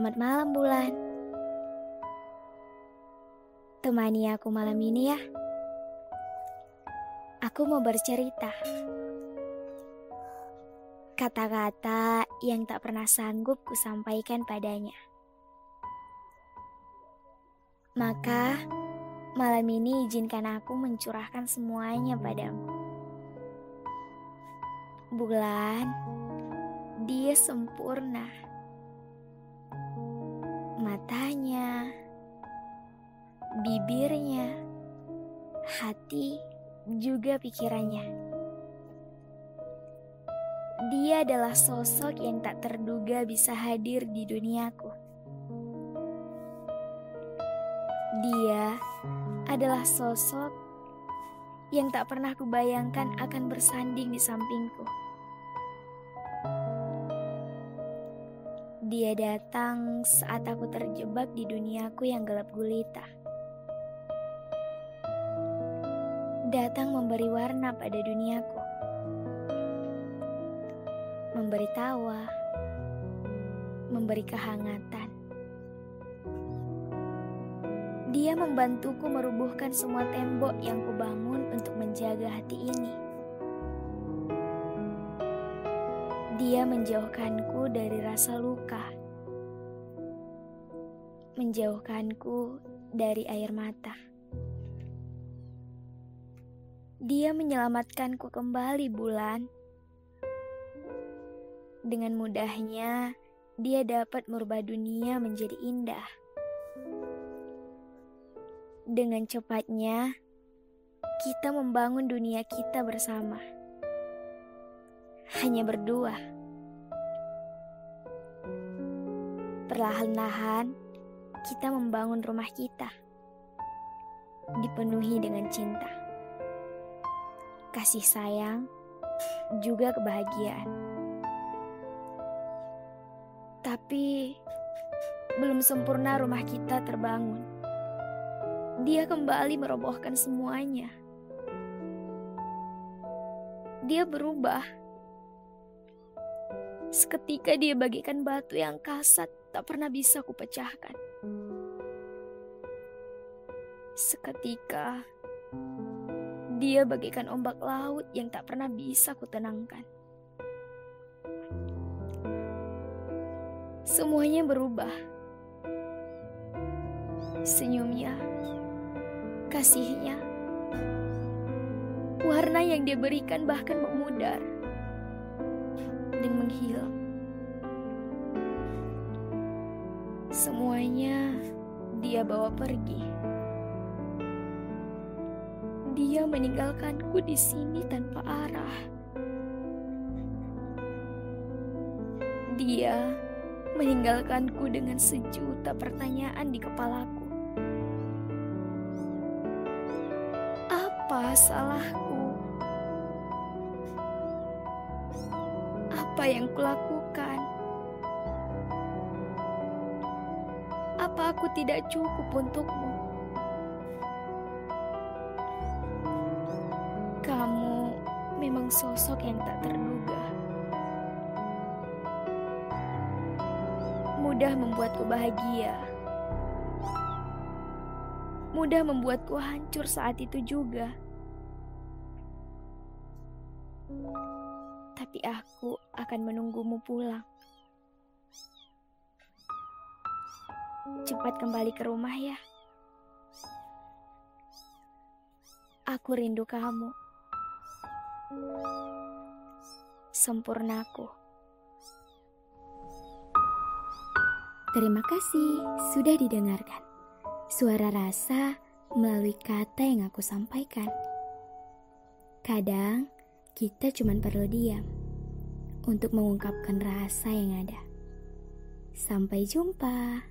Selamat malam bulan. Temani aku malam ini ya. Aku mau bercerita. Kata-kata yang tak pernah sanggup kusampaikan padanya. Maka malam ini izinkan aku mencurahkan semuanya padamu. Bulan, dia sempurna. Matanya, bibirnya, hati, juga pikirannya. Dia adalah sosok yang tak terduga bisa hadir di duniaku. Dia adalah sosok yang tak pernah kubayangkan akan bersanding di sampingku. Dia datang saat aku terjebak di duniaku yang gelap gulita. Datang memberi warna pada duniaku. Memberi tawa, memberi kehangatan. Dia membantuku merubuhkan semua tembok yang kubangun untuk menjaga hati ini. Dia menjauhkanku dari rasa luka, menjauhkanku dari air mata. Dia menyelamatkanku kembali, bulan. Dengan mudahnya, dia dapat merubah dunia menjadi indah. Dengan cepatnya, kita membangun dunia kita bersama. Hanya berdua. Perlahan-lahan, kita membangun rumah kita. Dipenuhi dengan cinta. Kasih sayang, juga kebahagiaan. Tapi, belum sempurna rumah kita terbangun. Dia kembali merobohkan semuanya. Dia berubah. Seketika dia bagikan batu yang kasat tak pernah bisa kupecahkan. Seketika dia bagikan ombak laut yang tak pernah bisa kutenangkan. Semuanya berubah. Senyumnya, kasihnya, warna yang dia berikan bahkan memudar dan menghilang. Semuanya dia bawa pergi. Dia meninggalkanku di sini tanpa arah. Dia meninggalkanku dengan sejuta pertanyaan di kepalaku. Apa salahku? Apa yang kulakukan? Apa aku tidak cukup untukmu? Kamu memang sosok yang tak terduga. Mudah membuatku bahagia. Mudah membuatku hancur saat itu juga. Tapi aku akan menunggumu pulang. Cepat kembali ke rumah ya. Aku rindu kamu. Sempurnaku. Terima kasih sudah didengarkan. Suara rasa melalui kata yang aku sampaikan. Kadang kita cuma perlu diam untuk mengungkapkan rasa yang ada. Sampai jumpa.